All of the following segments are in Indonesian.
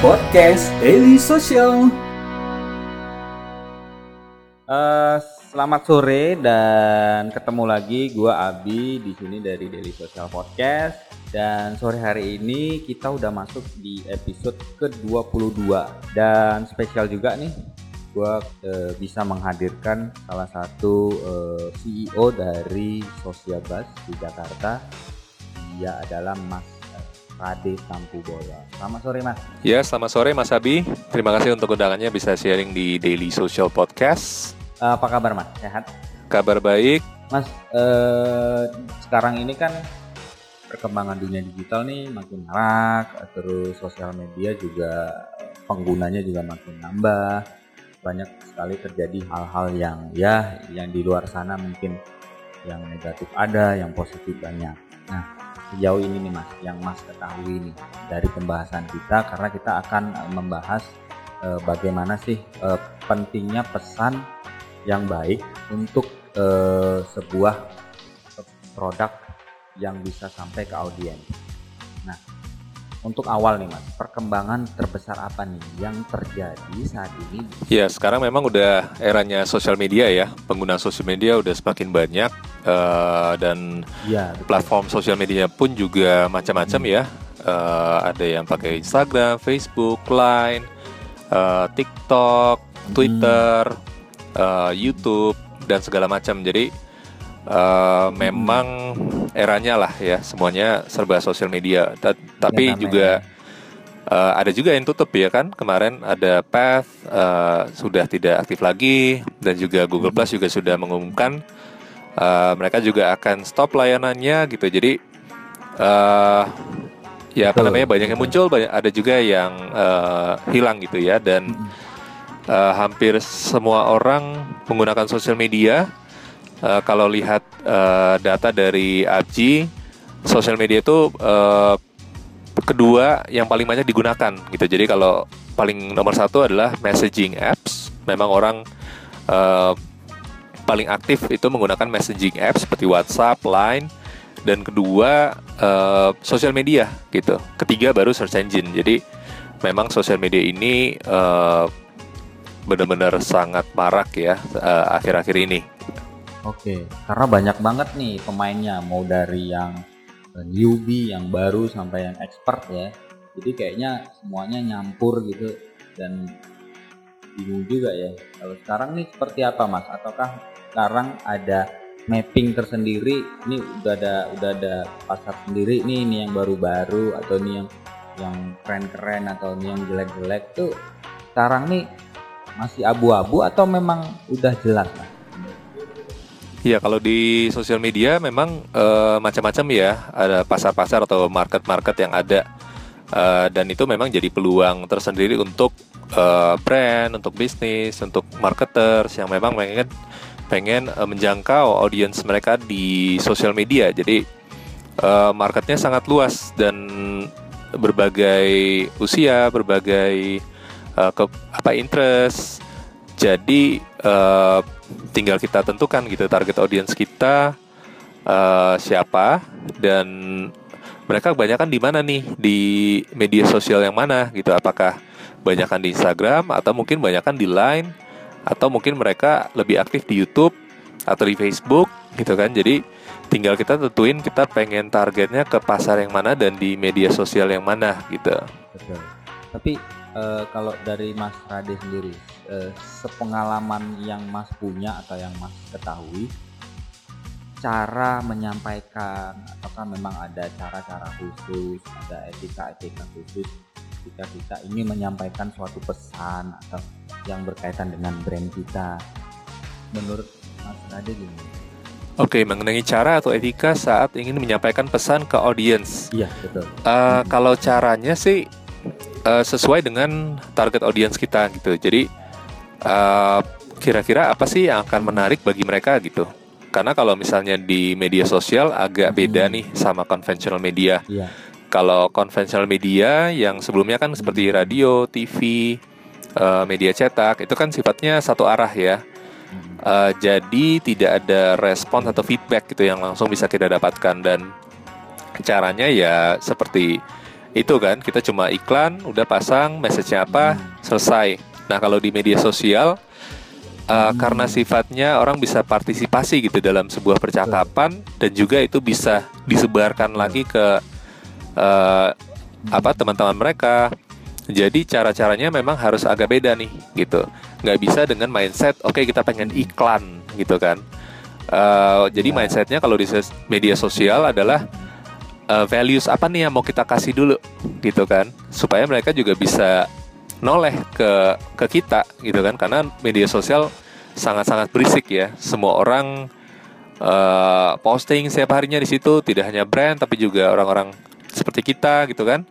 Podcast Daily Social. Uh, selamat sore dan ketemu lagi gua Abi di sini dari Daily Social Podcast. Dan sore hari ini kita udah masuk di episode ke-22 dan spesial juga nih gua uh, bisa menghadirkan salah satu uh, CEO dari Social Bus di Jakarta. Dia adalah Mas Rade Tampu Bola. Selamat sore Mas. Ya, selamat sore Mas Abi. Terima kasih untuk undangannya bisa sharing di Daily Social Podcast. Uh, apa kabar Mas? Sehat? Kabar baik. Mas, uh, sekarang ini kan perkembangan dunia digital nih makin marak, terus sosial media juga penggunanya juga makin nambah. Banyak sekali terjadi hal-hal yang ya yang di luar sana mungkin yang negatif ada, yang positif banyak. Nah, sejauh ini nih mas yang mas ketahui nih dari pembahasan kita karena kita akan eh, membahas e, bagaimana sih e, pentingnya pesan yang baik untuk e, sebuah produk yang bisa sampai ke audiens. Untuk awal nih mas, perkembangan terbesar apa nih yang terjadi saat ini? Ya sekarang memang udah eranya sosial media ya, pengguna sosial media udah semakin banyak uh, dan ya, platform sosial media pun juga macam-macam hmm. ya. Uh, ada yang pakai Instagram, Facebook, Line, uh, TikTok, Twitter, hmm. uh, YouTube dan segala macam. Jadi uh, memang eranya lah ya semuanya serba sosial media. Ta tapi ya, juga uh, ada juga yang tutup ya kan? Kemarin ada Path uh, sudah tidak aktif lagi dan juga Google Plus juga sudah mengumumkan uh, mereka juga akan stop layanannya gitu. Jadi uh, ya apa namanya banyak yang muncul banyak ada juga yang uh, hilang gitu ya. Dan uh, hampir semua orang menggunakan sosial media uh, kalau lihat uh, data dari ABG, sosial media itu uh, kedua yang paling banyak digunakan gitu. Jadi kalau paling nomor satu adalah messaging apps. Memang orang uh, paling aktif itu menggunakan messaging apps seperti WhatsApp, Line, dan kedua uh, sosial media gitu. Ketiga baru search engine. Jadi memang sosial media ini uh, benar-benar sangat marak ya akhir-akhir uh, ini. Oke, karena banyak banget nih pemainnya, mau dari yang eh, newbie, yang baru sampai yang expert ya. Jadi kayaknya semuanya nyampur gitu dan bingung juga ya. Kalau sekarang nih seperti apa mas? Ataukah sekarang ada mapping tersendiri? Ini udah ada udah ada pasar sendiri nih ini yang baru-baru atau ini yang yang keren-keren atau ini yang jelek-jelek tuh sekarang nih masih abu-abu atau memang udah jelas mas? Iya, kalau di sosial media memang uh, macam-macam ya, ada pasar-pasar atau market-market yang ada, uh, dan itu memang jadi peluang tersendiri untuk uh, brand, untuk bisnis, untuk marketers yang memang pengen pengen uh, menjangkau audiens mereka di sosial media. Jadi uh, marketnya sangat luas dan berbagai usia, berbagai uh, ke, apa interest. Jadi uh, tinggal kita tentukan gitu target audience kita uh, siapa dan mereka kebanyakan di mana nih di media sosial yang mana gitu apakah banyakkan di Instagram atau mungkin banyakkan di Line atau mungkin mereka lebih aktif di YouTube atau di Facebook gitu kan jadi tinggal kita tentuin kita pengen targetnya ke pasar yang mana dan di media sosial yang mana gitu. Betul. Tapi uh, kalau dari Mas Rade sendiri, uh, sepengalaman yang Mas punya atau yang Mas ketahui, cara menyampaikan apakah memang ada cara-cara khusus, ada etika-etika khusus jika kita ingin menyampaikan suatu pesan atau yang berkaitan dengan brand kita. Menurut Mas Rade gimana? Oke, mengenai cara atau etika saat ingin menyampaikan pesan ke audiens. Iya, betul. Uh, kalau caranya sih uh, sesuai dengan target audiens kita gitu. Jadi eh, kira-kira apa sih yang akan menarik bagi mereka gitu? Karena kalau misalnya di media sosial agak beda hmm. nih sama konvensional media. Yeah. Kalau konvensional media yang sebelumnya kan seperti radio, TV, uh, eh, media cetak itu kan sifatnya satu arah ya. Uh, jadi tidak ada respon atau feedback gitu yang langsung bisa kita dapatkan dan caranya ya seperti itu kan kita cuma iklan udah pasang message-nya apa hmm. selesai. Nah kalau di media sosial uh, karena sifatnya orang bisa partisipasi gitu dalam sebuah percakapan dan juga itu bisa disebarkan lagi ke uh, apa teman-teman mereka. Jadi cara-caranya memang harus agak beda nih gitu. Nggak bisa dengan mindset oke okay, kita pengen iklan gitu kan. Uh, jadi nah. mindsetnya kalau di media sosial adalah uh, values apa nih yang mau kita kasih dulu gitu kan? Supaya mereka juga bisa noleh ke ke kita gitu kan? Karena media sosial sangat-sangat berisik ya. Semua orang uh, posting setiap harinya di situ tidak hanya brand tapi juga orang-orang seperti kita gitu kan?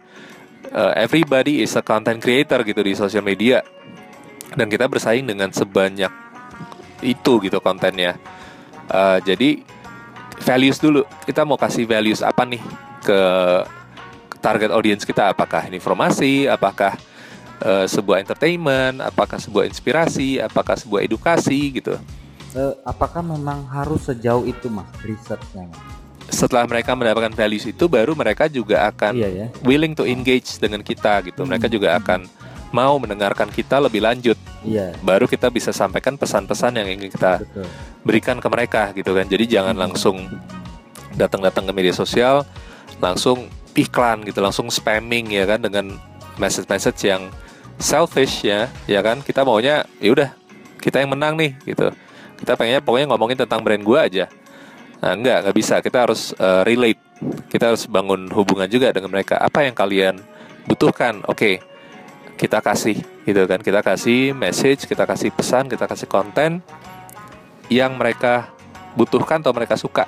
Uh, everybody is a content creator gitu di sosial media. Dan kita bersaing dengan sebanyak itu gitu kontennya. Uh, jadi values dulu. Kita mau kasih values apa nih ke target audience kita apakah informasi, apakah uh, sebuah entertainment, apakah sebuah inspirasi, apakah sebuah edukasi gitu. Uh, apakah memang harus sejauh itu mas risetnya? Setelah mereka mendapatkan values itu, baru mereka juga akan iya, ya? willing to engage dengan kita gitu. Hmm. Mereka juga akan mau mendengarkan kita lebih lanjut. Iya. Baru kita bisa sampaikan pesan-pesan yang ingin kita Betul. berikan ke mereka gitu kan. Jadi jangan hmm. langsung datang-datang ke media sosial langsung iklan gitu langsung spamming ya kan dengan message-message yang selfish ya ya kan. Kita maunya ya udah kita yang menang nih gitu. Kita pengennya pokoknya ngomongin tentang brand gua aja. Nah enggak nggak bisa. Kita harus uh, relate. Kita harus bangun hubungan juga dengan mereka. Apa yang kalian butuhkan? Oke okay, kita kasih gitu kan. Kita kasih message kita kasih pesan kita kasih konten yang mereka butuhkan atau mereka suka.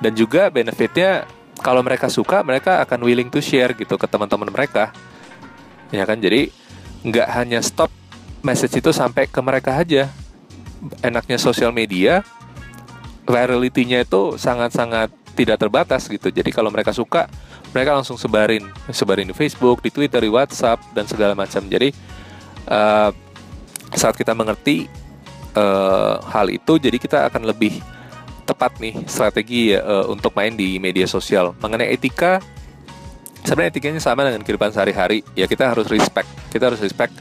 Dan juga benefitnya kalau mereka suka mereka akan willing to share gitu ke teman-teman mereka. Ya kan? Jadi nggak hanya stop message itu sampai ke mereka aja. Enaknya sosial media virality-nya itu sangat-sangat tidak terbatas gitu. Jadi kalau mereka suka mereka langsung sebarin. Sebarin di Facebook di Twitter di WhatsApp dan segala macam. Jadi uh, saat kita mengerti uh, hal itu jadi kita akan lebih tepat nih strategi uh, untuk main di media sosial. Mengenai etika, sebenarnya etikanya sama dengan kehidupan sehari-hari. Ya kita harus respect, kita harus respect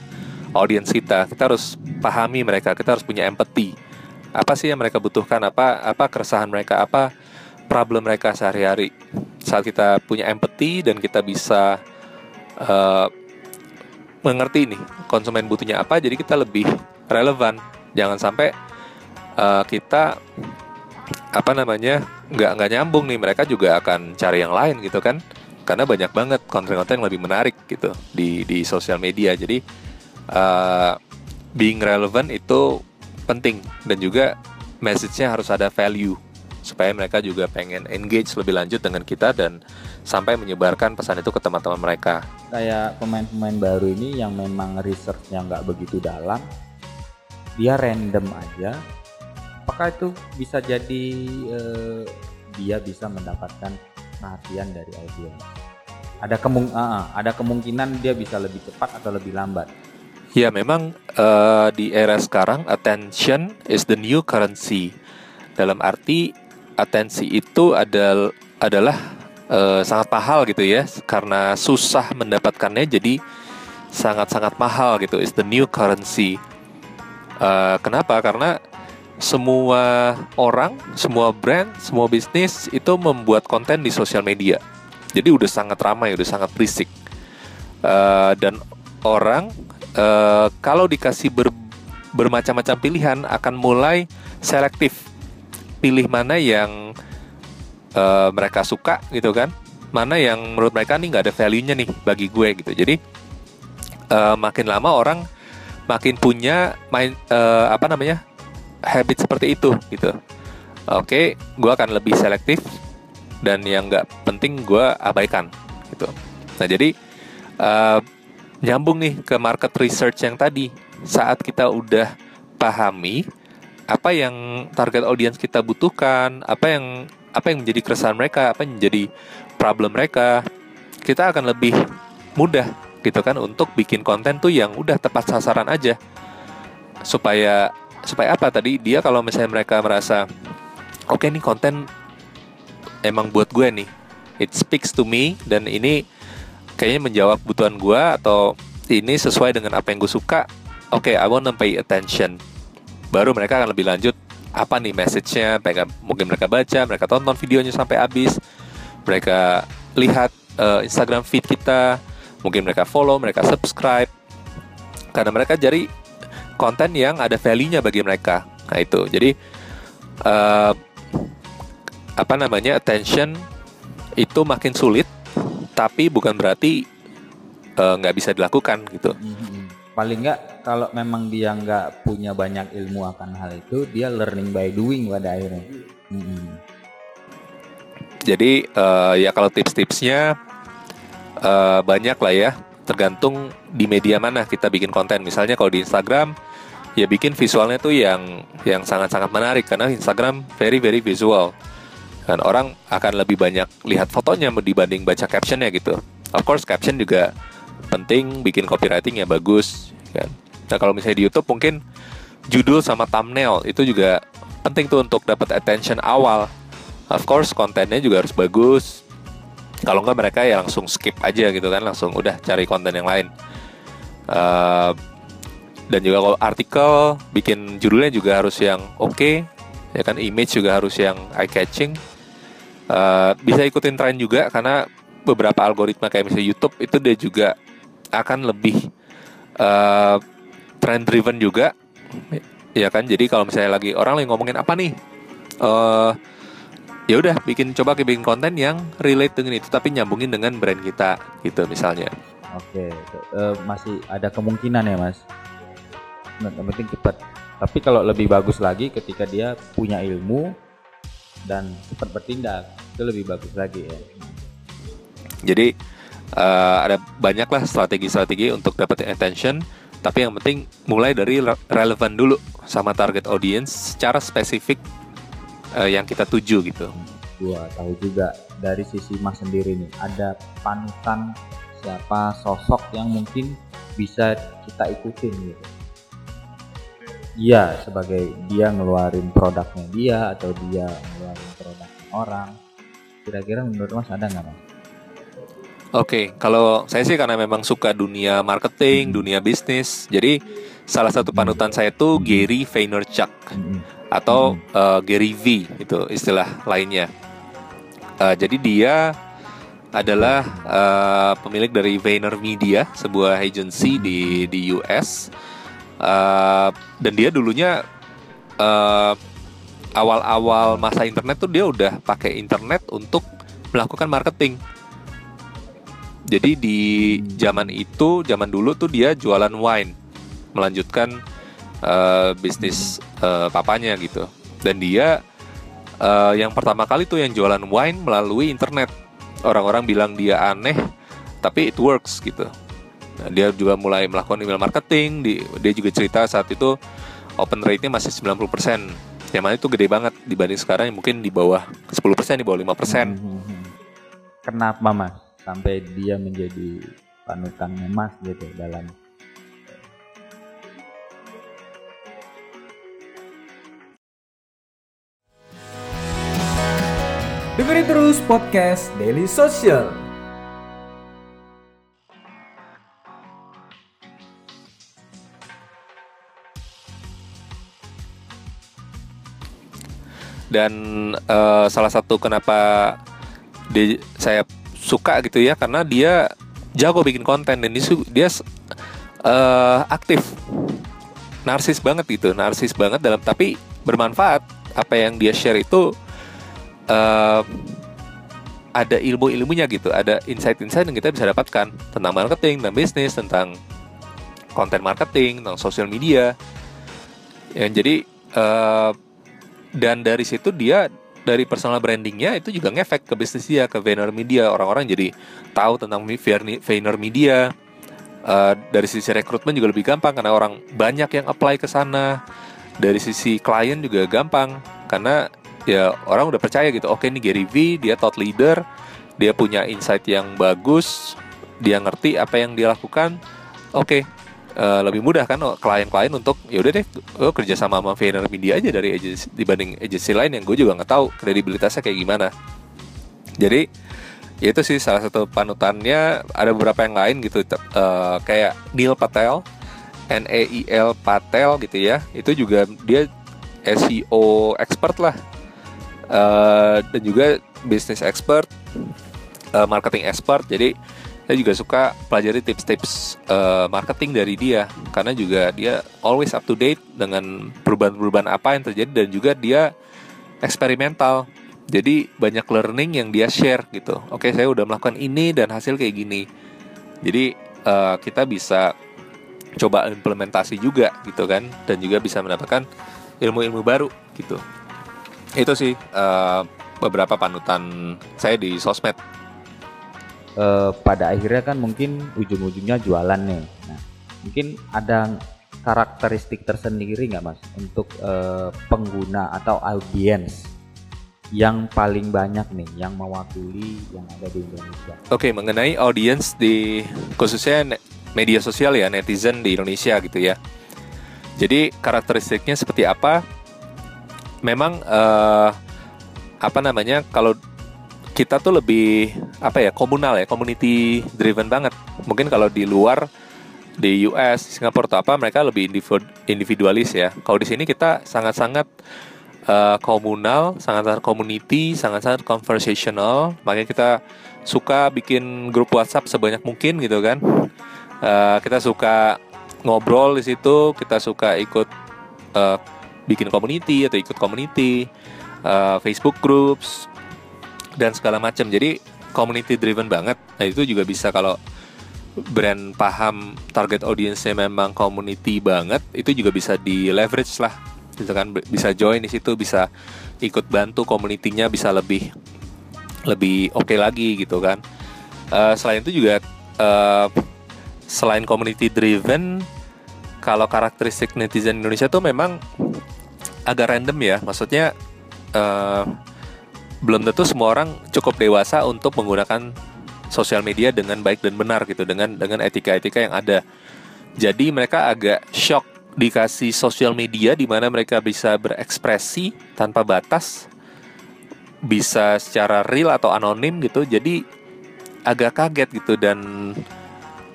audiens kita, kita harus pahami mereka, kita harus punya empati. Apa sih yang mereka butuhkan? Apa apa keresahan mereka? Apa problem mereka sehari-hari? Saat kita punya empati dan kita bisa uh, mengerti nih konsumen butuhnya apa, jadi kita lebih relevan. Jangan sampai uh, kita apa namanya nggak nggak nyambung nih mereka juga akan cari yang lain gitu kan. Karena banyak banget konten-konten yang lebih menarik gitu di di sosial media. Jadi uh, being relevant itu penting. Dan juga message-nya harus ada value supaya mereka juga pengen engage lebih lanjut dengan kita dan sampai menyebarkan pesan itu ke teman-teman mereka. Kayak pemain-pemain baru ini yang memang researchnya nggak begitu dalam, dia random aja, apakah itu bisa jadi uh, dia bisa mendapatkan perhatian dari audiens? Ada kemung uh, ada kemungkinan dia bisa lebih cepat atau lebih lambat. Ya memang uh, di era sekarang attention is the new currency. Dalam arti atensi itu adalah adalah uh, sangat mahal gitu ya karena susah mendapatkannya jadi sangat-sangat mahal gitu is the new currency. Uh, kenapa? Karena semua orang, semua brand, semua bisnis itu membuat konten di sosial media. Jadi udah sangat ramai, udah sangat berisik. Uh, dan orang uh, kalau dikasih ber, bermacam-macam pilihan akan mulai selektif, pilih mana yang uh, mereka suka gitu kan, mana yang menurut mereka nih nggak ada value-nya nih bagi gue gitu. Jadi uh, makin lama orang makin punya main uh, apa namanya habit seperti itu gitu. Oke gue akan lebih selektif dan yang nggak penting gue abaikan gitu. Nah jadi uh, nyambung nih ke market research yang tadi. Saat kita udah pahami apa yang target audience kita butuhkan apa yang apa yang menjadi keresahan mereka apa yang menjadi problem mereka kita akan lebih mudah gitu kan untuk bikin konten tuh yang udah tepat sasaran aja. Supaya supaya apa? Tadi dia kalau misalnya mereka merasa oke okay, nih konten emang buat gue nih. It speaks to me dan ini kayaknya menjawab kebutuhan gue atau ini sesuai dengan apa yang gue suka. Oke okay, I want to pay attention. Baru mereka akan lebih lanjut apa nih message-nya? Mereka mungkin mereka baca mereka tonton videonya sampai habis. Mereka lihat uh, Instagram feed kita. Mungkin mereka follow mereka subscribe. Karena mereka cari konten yang ada value-nya bagi mereka. Nah itu. Jadi uh, apa namanya attention itu makin sulit tapi bukan berarti eh, nggak uh, bisa dilakukan gitu. Mm-hmm. paling nggak kalau memang dia nggak punya banyak ilmu akan hal itu dia learning by doing pada akhirnya. Mm-hmm. jadi uh, ya kalau tips-tipsnya uh, banyak lah ya. Tergantung di media mana kita bikin konten. Misalnya kalau di Instagram ya bikin visualnya tuh yang yang sangat-sangat menarik karena Instagram very very visual dan orang akan lebih banyak lihat fotonya dibanding baca captionnya gitu. Of course caption juga penting, bikin copywriting yang bagus kan. Nah kalau misalnya di YouTube mungkin judul sama thumbnail itu juga penting tuh untuk dapat attention awal. Of course kontennya juga harus bagus. Kalau nggak mereka ya langsung skip aja gitu kan, langsung udah cari konten yang lain. Uh, dan juga kalau artikel bikin judulnya juga harus yang oke okay, ya kan? Image juga harus yang eye catching uh, bisa ikutin tren juga karena beberapa algoritma kayak misalnya YouTube itu dia juga akan lebih uh, trend driven juga. Ya kan? Jadi kalau misalnya lagi orang lagi ngomongin apa nih? Uh, ya udah bikin coba bikin konten yang relate dengan itu tapi nyambungin dengan brand kita gitu misalnya. Oke uh, masih ada kemungkinan ya mas nah, yang penting cepat tapi kalau lebih bagus lagi ketika dia punya ilmu dan cepat bertindak itu lebih bagus lagi ya. Jadi uh, ada banyaklah strategi-strategi untuk dapetin attention, tapi yang penting mulai dari relevan dulu sama target audience secara spesifik uh, yang kita tuju gitu. Gua tahu juga dari sisi Mas sendiri nih ada panutan siapa sosok yang mungkin bisa kita ikutin gitu Iya, sebagai dia ngeluarin produknya dia atau dia ngeluarin produk orang. Kira-kira menurut Mas ada nggak Mas? Oke, okay, kalau saya sih karena memang suka dunia marketing, hmm. dunia bisnis, jadi salah satu panutan saya itu Gary Vaynerchuk hmm. atau hmm. Uh, Gary V itu istilah lainnya. Uh, jadi dia adalah uh, pemilik dari VaynerMedia, sebuah agency di di US uh, dan dia dulunya uh, awal-awal masa internet tuh dia udah pakai internet untuk melakukan marketing. Jadi di zaman itu, zaman dulu tuh dia jualan wine, melanjutkan uh, bisnis uh, papanya gitu. Dan dia uh, yang pertama kali tuh yang jualan wine melalui internet. Orang-orang bilang dia aneh, tapi it works gitu. Nah, dia juga mulai melakukan email marketing. Di, dia juga cerita saat itu open rate-nya masih 90%. Yang mana itu gede banget dibanding sekarang yang mungkin di bawah 10%, di bawah 5%. Hmm, hmm, hmm. Kenapa Mas sampai dia menjadi panutannya Mas gitu dalam Dengerin terus podcast Daily Social. Dan uh, salah satu kenapa dia, saya suka gitu ya karena dia jago bikin konten dan dia, dia uh, aktif narsis banget gitu narsis banget dalam tapi bermanfaat apa yang dia share itu uh, ada ilmu-ilmunya gitu, ada insight-insight yang kita bisa dapatkan tentang marketing, tentang bisnis, tentang konten marketing, tentang sosial media. Yang jadi uh, dan dari situ dia dari personal brandingnya itu juga ngefek ke bisnis dia ke Vayner Media. Orang-orang jadi tahu tentang Vayner Media. Uh, dari sisi rekrutmen juga lebih gampang karena orang banyak yang apply ke sana. Dari sisi klien juga gampang karena ya orang udah percaya gitu oke ini Gary V dia thought leader dia punya insight yang bagus dia ngerti apa yang dia lakukan oke uh, lebih mudah kan klien-klien untuk ya udah deh gue kerja sama sama Vayner Media aja dari agency dibanding agency lain yang gue juga nggak tahu kredibilitasnya kayak gimana. Jadi ya itu sih salah satu panutannya. Ada beberapa yang lain gitu uh, kayak Neil Patel N E I L Patel gitu ya. Itu juga dia SEO expert lah. Uh, dan juga business expert uh, marketing expert. Jadi saya juga suka pelajari tips-tips uh, marketing dari dia. Karena juga dia always up to date dengan perubahan-perubahan apa yang terjadi dan juga dia eksperimental. Jadi banyak learning yang dia share gitu. Oke saya udah melakukan ini dan hasil kayak gini. Jadi uh, kita bisa coba implementasi juga gitu kan. Dan juga bisa mendapatkan ilmu-ilmu baru gitu. Itu sih uh, beberapa panutan saya di sosmed uh, pada akhirnya kan mungkin ujung-ujungnya jualan nih. Nah, mungkin ada karakteristik tersendiri nggak mas untuk uh, pengguna atau audiens yang paling banyak nih yang mewakili yang ada di Indonesia. Oke, okay, mengenai audiens di khususnya media sosial ya netizen di Indonesia gitu ya. Jadi karakteristiknya seperti apa? Memang uh, apa namanya kalau kita tuh lebih apa ya komunal ya community driven banget. Mungkin kalau di luar di US Singapura atau apa mereka lebih individualis ya. Kalau di sini kita sangat-sangat uh, komunal sangat-sangat community sangat-sangat conversational. Makanya kita suka bikin grup WhatsApp sebanyak mungkin gitu kan. Uh, kita suka ngobrol di situ kita suka ikut uh, bikin community atau ikut community uh, Facebook groups dan segala macam. Jadi community driven banget. Nah, itu juga bisa kalau brand paham target audiensnya memang community banget, itu juga bisa di leverage lah. Gitu kan bisa join di situ, bisa ikut bantu community-nya bisa lebih lebih oke okay lagi gitu kan. Uh, selain itu juga uh, selain community driven kalau karakteristik netizen Indonesia tuh memang agak random ya. Maksudnya uh, belum tentu semua orang cukup dewasa untuk menggunakan sosial media dengan baik dan benar gitu dengan dengan etika-etika yang ada. Jadi mereka agak shock dikasih sosial media di mana mereka bisa berekspresi tanpa batas, bisa secara real atau anonim gitu. Jadi agak kaget gitu dan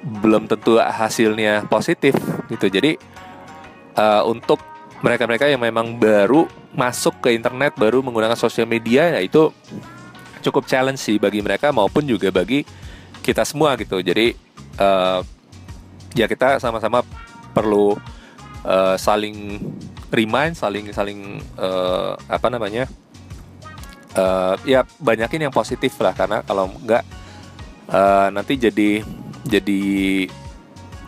belum tentu hasilnya positif gitu. Jadi uh, untuk mereka-mereka yang memang baru masuk ke internet, baru menggunakan sosial media, ya itu cukup challenge sih bagi mereka maupun juga bagi kita semua gitu. Jadi uh, ya kita sama-sama perlu uh, saling remind, saling saling uh, apa namanya? Uh, ya banyakin yang positif lah karena kalau enggak uh, nanti jadi jadi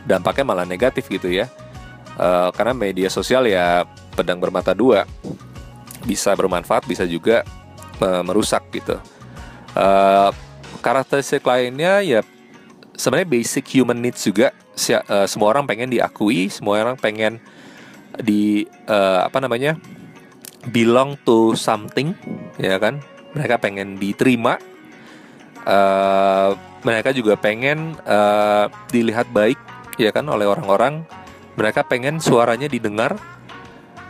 dampaknya malah negatif gitu ya uh, karena media sosial ya pedang bermata dua bisa bermanfaat bisa juga uh, merusak gitu. Uh, karakteristik lainnya ya sebenarnya basic human needs juga. Si, uh, semua orang pengen diakui semua orang pengen di uh, apa namanya belong to something ya kan? Mereka pengen diterima. Uh, mereka juga pengen uh, dilihat baik ya kan oleh orang-orang. Mereka pengen suaranya didengar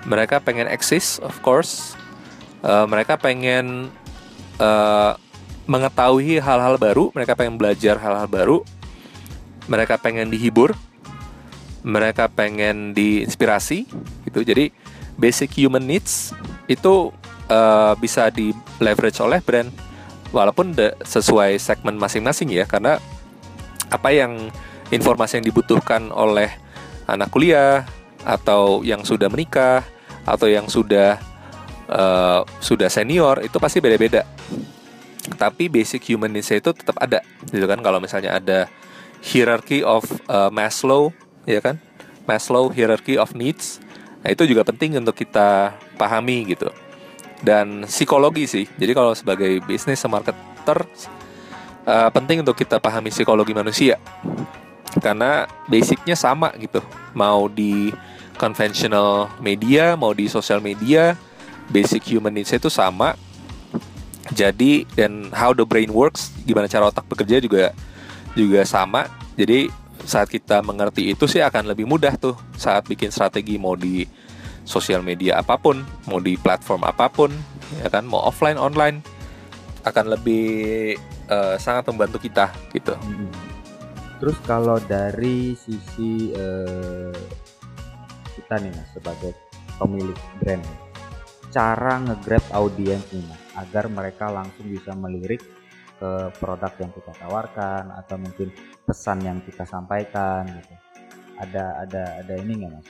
mereka pengen eksis of course. Uh, mereka pengen uh, mengetahui hal-hal baru. Mereka pengen belajar hal-hal baru. Mereka pengen dihibur. Mereka pengen diinspirasi gitu. Jadi basic human needs itu uh, bisa di leverage oleh brand. Walaupun sesuai segmen masing-masing ya karena apa yang informasi yang dibutuhkan oleh anak kuliah atau yang sudah menikah atau yang sudah uh, sudah senior itu pasti beda-beda. Tapi basic human needs itu tetap ada, gitu kan? Kalau misalnya ada hierarchy of uh, Maslow, ya kan? Maslow hierarchy of needs, nah itu juga penting untuk kita pahami gitu. Dan psikologi sih. Jadi kalau sebagai bisnis marketer uh, penting untuk kita pahami psikologi manusia karena basicnya sama gitu mau di conventional media mau di sosial media basic human needs itu sama jadi dan how the brain works gimana cara otak bekerja juga juga sama jadi saat kita mengerti itu sih akan lebih mudah tuh saat bikin strategi mau di sosial media apa pun mau di platform apa pun ya kan mau offline online akan lebih uh, sangat membantu kita gitu. Hmm. Terus kalau dari sisi uh, kita nih mas sebagai pemilik brand, cara ngegrab audiens nih mas agar mereka langsung bisa melirik ke produk yang kita tawarkan atau mungkin pesan yang kita sampaikan gitu. Ada ada ada ini nggak mas?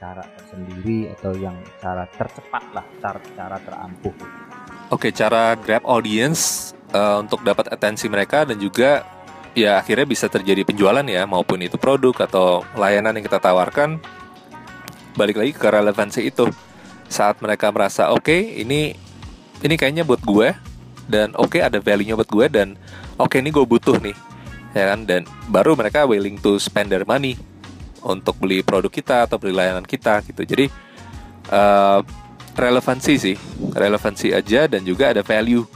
Cara tersendiri atau yang cara tercepat lah, cara cara terampuh. Oke, cara grab audience uh, untuk dapat atensi mereka dan juga ya akhirnya bisa terjadi penjualan ya maupun itu produk atau layanan yang kita tawarkan balik lagi ke relevansi itu. Saat mereka merasa oke okay, ini ini kayaknya buat gue dan oke okay, ada value-nya buat gue dan oke okay, ini gue butuh nih ya kan? Dan baru mereka willing to spend their money untuk beli produk kita atau beli layanan kita gitu. Jadi uh, relevansi sih relevansi aja dan juga ada value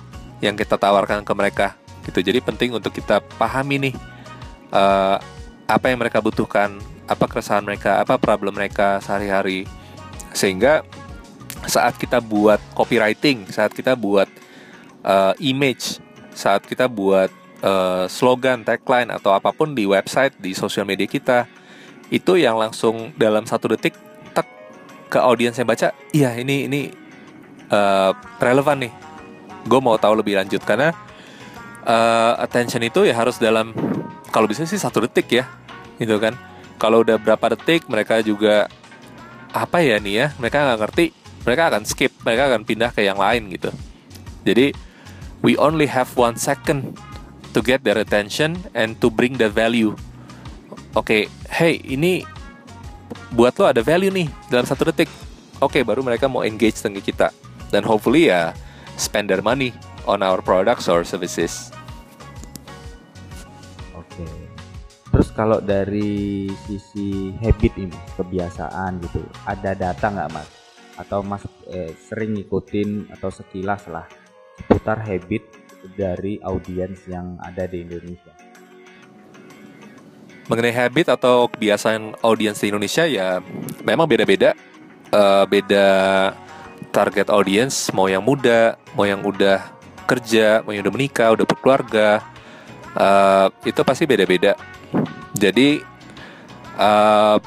yang kita tawarkan ke mereka gitu. Jadi penting untuk kita pahami nih uh, apa yang mereka butuhkan apa keresahan mereka apa problem mereka sehari-hari sehingga saat kita buat copywriting saat kita buat uh, image saat kita buat uh, slogan, tagline atau apa pun di website, di sosial media kita, itu yang langsung dalam satu detik tek ke audiens yang baca, iya ini ini uh, relevan nih. Gue mau tahu lebih lanjut karena uh, attention itu ya harus dalam kalau bisa sih satu detik ya, gitu kan. Kalau udah berapa detik mereka juga apa ya nih ya, mereka nggak ngerti, mereka akan skip, mereka akan pindah ke yang lain gitu. Jadi we only have one second to get their attention and to bring the value. Oke, okay, hey ini buat lo ada value nih dalam satu detik. Oke, okay, baru mereka mau engage dengan kita dan hopefully ya spend their money on our products or services. Kalau dari sisi habit ini, kebiasaan gitu, ada data nggak mas? Atau mas eh, sering ngikutin atau sekilas lah seputar habit dari audiens yang ada di Indonesia. Mengenai habit atau kebiasaan audiens di Indonesia ya memang beda-beda. Uh, beda target audiens, mau yang muda, mau yang udah kerja, mau yang udah menikah, udah berkeluarga, uh, itu pasti beda-beda. Jadi uh,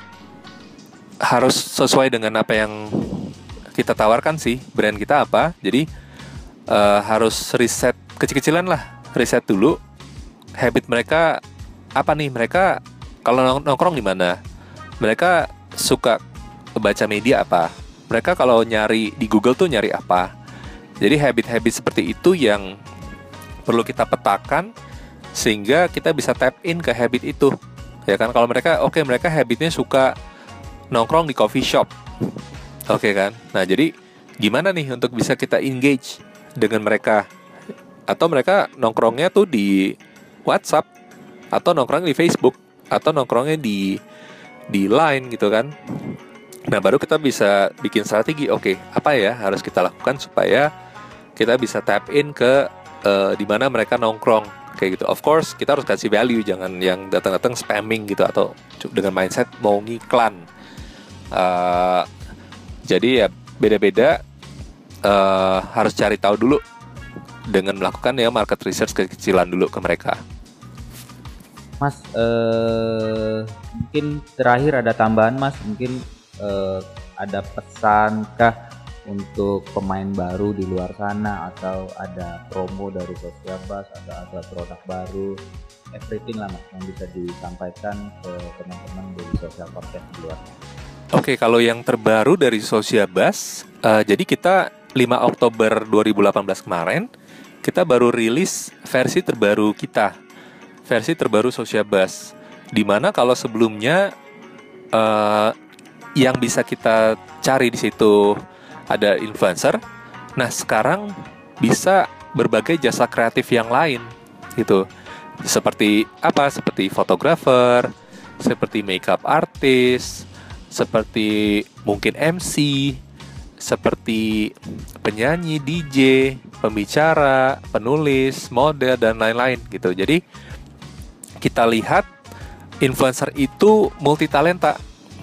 harus sesuai dengan apa yang kita tawarkan sih, brand kita apa. Jadi uh, harus riset kecil-kecilan lah riset dulu habit mereka apa nih mereka kalau nongkrong di mana mereka suka baca media apa mereka kalau nyari di Google tuh nyari apa jadi habit-habit seperti itu yang perlu kita petakan sehingga kita bisa tap in ke habit itu. Ya kan? Kalau mereka oke okay, mereka habitnya suka nongkrong di coffee shop. Oke okay, kan? Nah jadi gimana nih untuk bisa kita engage dengan mereka? Atau mereka nongkrongnya tuh di WhatsApp atau nongkrong di Facebook atau nongkrongnya di di Line gitu kan. Nah, baru kita bisa bikin strategi. Oke, okay, apa ya harus kita lakukan supaya kita bisa tap in ke uh, di mereka nongkrong kayak gitu. Of course, kita harus kasih value, jangan yang datang-datang spamming gitu atau dengan mindset mau ngiklan. Uh, jadi ya beda-beda uh, harus cari tahu dulu dengan melakukan ya market research kekecilan dulu ke mereka. Mas, uh, mungkin terakhir ada tambahan Mas, mungkin uh, ada pesankah untuk pemain baru di luar sana atau ada promo dari Sosial Bus atau ada produk baru everything lah mas yang bisa disampaikan ke teman-teman dari sosial podcast di luar. Oke, kalau yang terbaru dari Sosial Bus, uh, jadi kita 5 Oktober 2018 kemarin kita baru rilis versi terbaru kita versi terbaru Social Bus di mana kalau sebelumnya uh, yang bisa kita cari di situ ada influencer nah sekarang bisa berbagai jasa kreatif yang lain gitu seperti apa seperti fotografer seperti makeup artist seperti mungkin MC seperti penyanyi, DJ, pembicara, penulis, model dan lain-lain gitu. Jadi kita lihat influencer itu multi talenta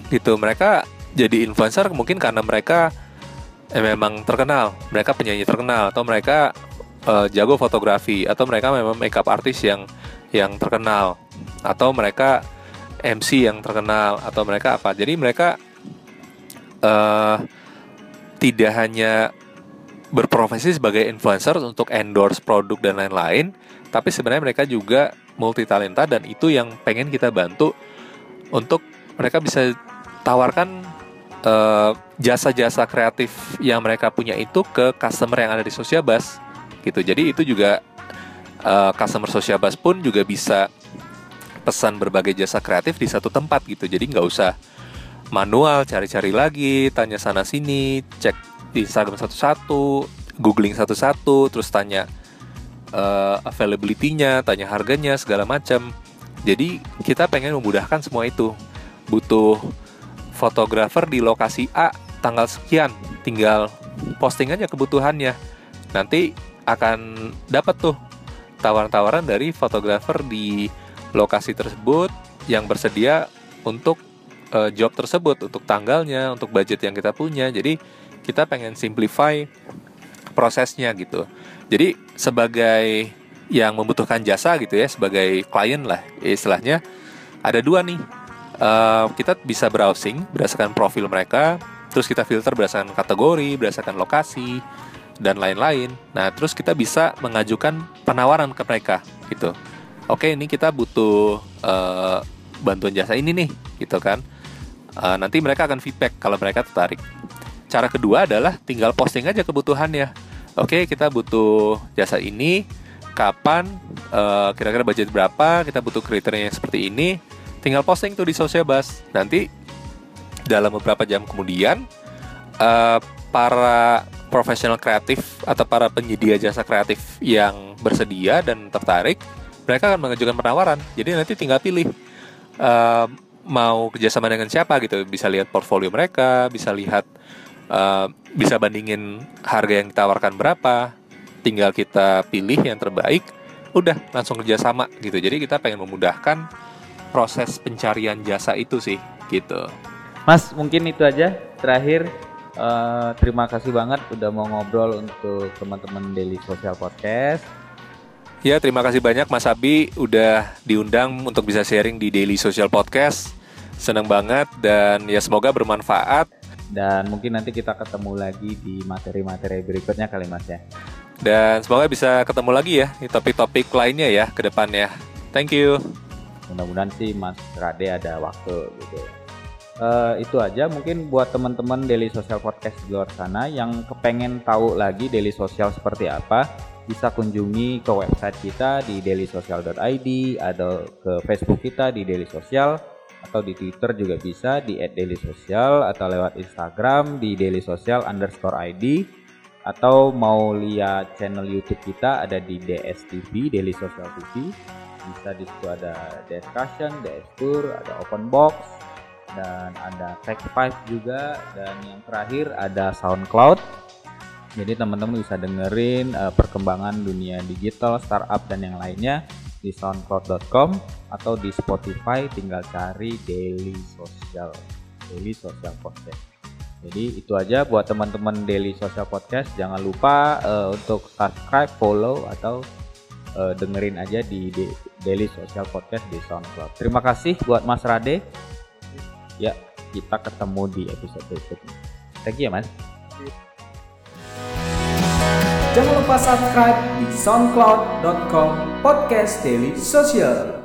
gitu. Mereka jadi influencer mungkin karena mereka eh, memang terkenal, mereka penyanyi terkenal. Atau mereka uh, jago fotografi. Atau mereka memang makeup artist yang yang terkenal. Atau mereka MC yang terkenal. Atau mereka apa. Jadi mereka uh, tidak hanya berprofesi sebagai influencer untuk endorse produk dan lain-lain, tapi sebenarnya mereka juga multi talenta dan itu yang pengen kita bantu untuk mereka bisa tawarkan eh, jasa-jasa kreatif yang mereka punya itu ke customer yang ada di Sosiabas gitu. Jadi itu juga uh, customer Sosiabas pun juga bisa pesan berbagai jasa kreatif di satu tempat gitu. Jadi nggak usah manual cari-cari lagi, tanya sana sini, cek di Instagram satu-satu, googling satu-satu, terus tanya uh, availability-nya, tanya harganya segala macam. Jadi kita pengen memudahkan semua itu. Butuh fotografer di lokasi A tanggal sekian, tinggal posting aja kebutuhannya. Nanti akan dapat tuh tawaran-tawaran dari fotografer di lokasi tersebut yang bersedia untuk uh, job tersebut untuk tanggalnya, untuk budget yang kita punya. Jadi kita pengen simplify prosesnya gitu. Jadi sebagai yang membutuhkan jasa gitu ya, sebagai klien lah istilahnya, ada dua nih. Kita bisa browsing berdasarkan profil mereka, terus kita filter berdasarkan kategori, berdasarkan lokasi dan lain-lain. Nah, terus kita bisa mengajukan penawaran ke mereka gitu. Oke, ini kita butuh uh, bantuan jasa ini nih, gitu kan uh, nanti mereka akan feedback kalau mereka tertarik. Cara kedua adalah tinggal posting aja kebutuhannya. Oke, kita butuh jasa ini, kapan, uh, kira-kira budget berapa, kita butuh kriteria yang seperti ini. Tinggal posting tuh di sosial bus. Nanti dalam beberapa jam kemudian, uh, para profesional kreatif atau para penyedia jasa kreatif yang bersedia dan tertarik, mereka akan mengajukan penawaran. Jadi nanti tinggal pilih uh, mau kerjasama dengan siapa gitu bisa lihat portfolio mereka bisa lihat uh, bisa bandingin harga yang ditawarkan berapa tinggal kita pilih yang terbaik udah langsung kerjasama gitu jadi kita pengen memudahkan proses pencarian jasa itu sih gitu Mas mungkin itu aja terakhir uh, terima kasih banget udah mau ngobrol untuk teman-teman Daily Social Podcast Ya, terima kasih banyak Mas Abi udah diundang untuk bisa sharing di Daily Social Podcast. Senang banget dan ya semoga bermanfaat. Dan mungkin nanti kita ketemu lagi di materi-materi berikutnya kali Mas ya. Dan semoga bisa ketemu lagi ya di topik-topik lainnya ya ke depannya. Thank you. Mudah-mudahan sih Mas Rade ada waktu gitu. Uh, itu aja mungkin buat teman-teman Daily Social Podcast di luar sana yang kepengen tahu lagi Daily Social seperti apa bisa kunjungi ke website kita di dailysocial.id atau ke Facebook kita di Daily Social atau di Twitter juga bisa di @dailysocial atau lewat Instagram di dailysocial underscore ID atau mau lihat channel YouTube kita ada di DSTV Daily Social TV bisa di situ ada discussion, DS Tour, ada open box dan ada Tech Five juga dan yang terakhir ada SoundCloud jadi teman-teman bisa dengerin uh, perkembangan dunia digital, startup dan yang lainnya di soundcloud.com atau di Spotify tinggal cari Daily Social Daily Social Podcast. Jadi itu aja buat teman-teman Daily Social Podcast. Jangan lupa uh, untuk subscribe, follow atau uh, dengerin aja di Daily Social Podcast di SoundCloud. Terima kasih buat Mas Rade. Ya, kita ketemu di episode berikutnya. Thank you ya Mas. Jangan lupa subscribe di soundcloud.com podcast daily social.